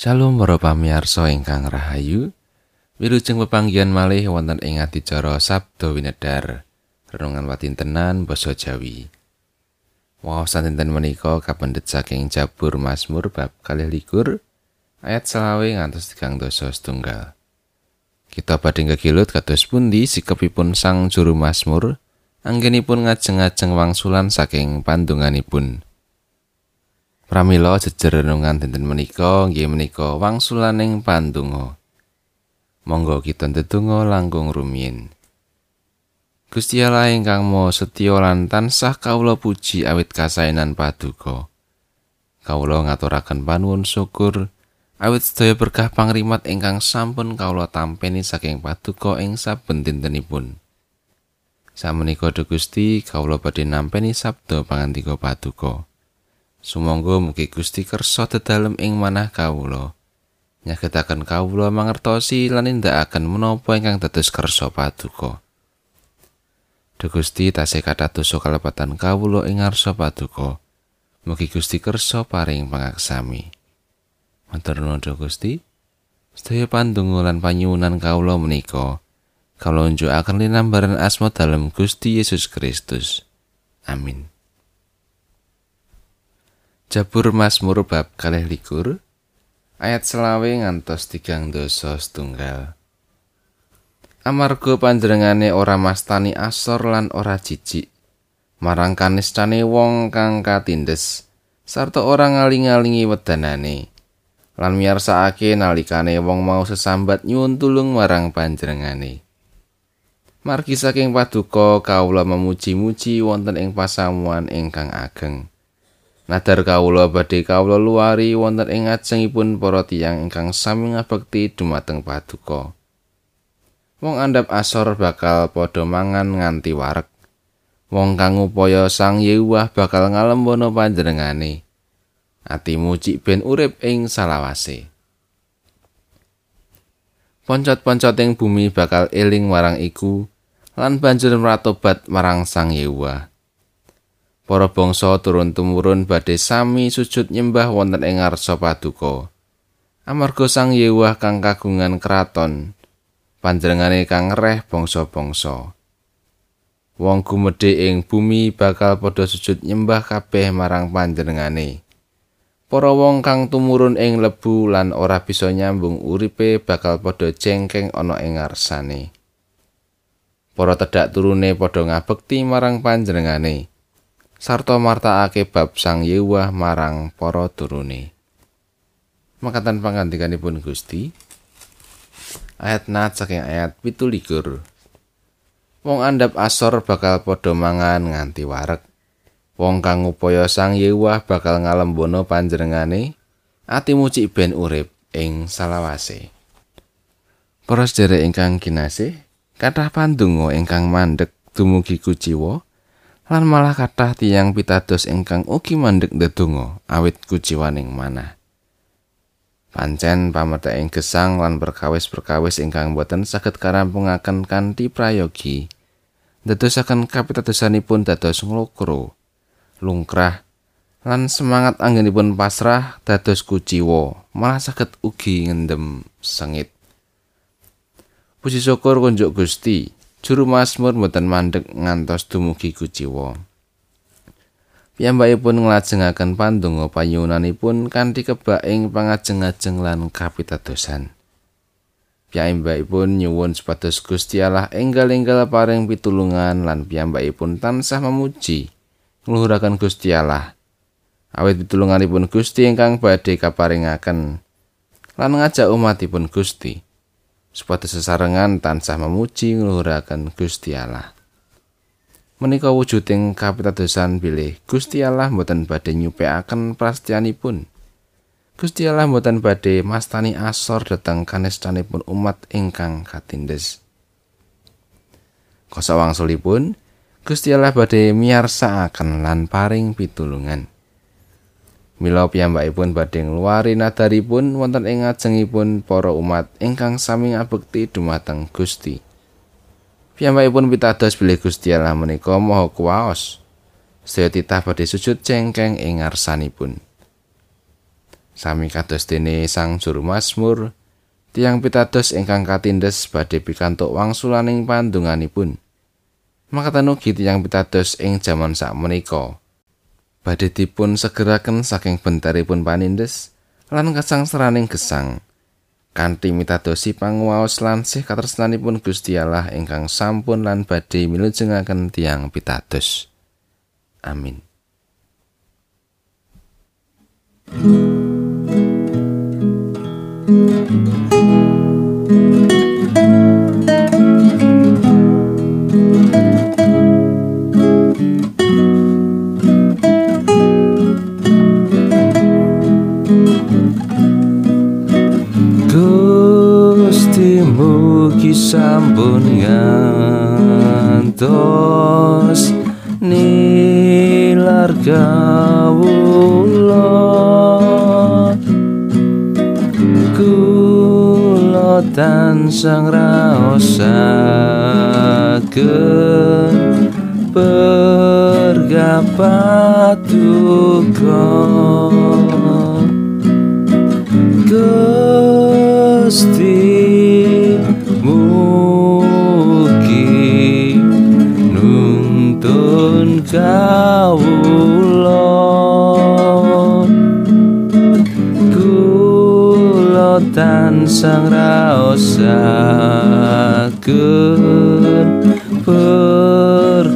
Shalom para pamirsa ingkang rahayu. Wilujeng pepanggihan malih wonten ing adicara Sabda Winedar. Renungan watintenan basa Jawi. Wawasan dinten menika kapendhet saking Jabur Mazmur bab kalih likur ayat selawe ngantos tigang dosa setunggal. Kita badhe gegilut kados pundi sikepipun sang juru Mazmur anggenipun ngajeng-ajeng wangsulan saking pandunganipun. Pramila jejer renungan dinten menika nggih menika wangsulaning pandonga. Monggo kita ndedonga langkung rumiyin. Gusti Allah ingkang Maha Setya lan tansah kawula puji awit kasainan paduka. Kawula ngaturaken panuwun syukur awit sedaya berkah pangrimat ingkang sampun kawula tampeni saking paduka ing saben dintenipun. Samenika Gusti kawula badhe nampeni sabda pangantika paduka. Sumangga mugi Gusti kersa dedalem ing manah kawula. Nyagetaken kawula mangertosi lan nindakaken menapa ingkang dados kersa paduka. Duh Gusti tasih kathah dosa kalepatan kawula ing ngarsa paduka. Mugi Gusti kersa paring pangaksami. Matur nuwun Gusti. Sedaya pandonga lan panyuwunan kawula menika kawula njukaken linambaran asma dalem Gusti Yesus Kristus. Amin. Jabur Mazmur bab kalih likur ayat selawe ngantos tigang dosa setunggal. Amarga panjenengane ora mastani asor lan ora jijik marang kanistane wong kang katindes sarta ora ngaling-alingi wedanane lan miyarsakake nalikane wong mau sesambat nyuwun tulung marang panjenengane. Margi saking paduka kawula memuji-muji wonten ing pasamuan ingkang ageng Nadar kawula badhe kawula luari wonten ing ngajengipun para tiyang ingkang sami ngabekti dumateng paduka. Wong andhap asor bakal padha mangan nganti warek. Wong kang upaya Sang Yewah bakal ngalembono panjenengane. Atimu cik ben urip ing salawase. Poncot-poncot ing bumi bakal eling marang iku lan banjur meratobat marang Sang Yewah. Para bangsa turun tumurun badhe sami sujud nyembah wonten ing ngarsa paduka. Amarga sang yewah kang kagungan kraton panjenengane kang ngereh bangsa-bangsa. Wong gumedhe ing bumi bakal padha sujud nyembah kabeh marang panjenengane. Para wong kang tumurun ing lebu lan ora bisa nyambung uripe bakal padha cengkeng ana ing ngarsane. Para tedak turune padha ngabekti marang panjenengane sarta martakake bab Sang Yewah marang para turune. Makatan pangandikanipun Gusti. Ayat nat saking ayat pitu likur. Wong andap asor bakal padha mangan nganti warek. Wong kang upaya Sang Yewah bakal ngalembono panjenengane. Atimu cik ben urip ing salawase. Para sedherek ingkang kinasih, kathah pandonga ingkang mandek dumugi kuciwa. Lan malah kathah tiyang pitados ingkang ugi mandeg ndedonga awit kuciwaning manah. Pancen pametek gesang lan perkawis-perkawis ingkang boten saged karampungaken kanthi prayogi. Dadosaken kapitadosanipun dados nglokro, lungkrah lan semangat anggenipun pasrah dados kuciwa, malah saged ugi ngendem sengit. Puji syukur kunjuk Gusti. Juru Mazmur mboten mandek ngantos dumugi kuciwa. Piyambakipun nglajengaken pandonga panyuwunanipun kanthi kebak ing pangajeng-ajeng lan kapitadosan. Piyambakipun nyuwun supados Gusti Allah enggal-enggal paring pitulungan lan piyambakipun tansah memuji ngluhuraken Gusti Allah. Awit pitulunganipun Gusti ingkang badhe kaparingaken lan ngajak umatipun Gusti. Supados sesarengan tansah memuji ngluhuraken Gusti Allah. Menika wujuding kapitadosan bilih Gusti Allah mboten badhe nyupekaken prastianipun. Gusti Allah mboten badhe mastani asor dhateng kanestanipun umat ingkang katindes. Kosa wangsulipun Gusti Allah badhe miyarsakaken lan paring pitulungan. Mila piyambakipun badhe ngluwari nadaripun wonten ing ngajengipun para umat ingkang sami ngabekti dumateng Gusti. Piyambakipun pitados bilih Gusti Allah menika maha kuwaos. Saya titah badhe sujud cengkeng ing ngarsanipun. Sami kados dene Sang Juru Mazmur, tiang pitados ingkang katindes badhe pikantuk wangsulaning pandunganipun. Makatan ugi tiang pitados ing jaman sakmenika. Badhe dipun segeraken saking bentaripun panindes lan kasangsaraning gesang. Kanthi mitadosi panguwaos lan sih katresnanipun Gusti Allah ingkang sampun lan badhe milujengaken tiang pitados. Amin. Gusti sampun ngantos nilar tansang raosaken pergapat duka. Gusti sang raosakeun perkapan.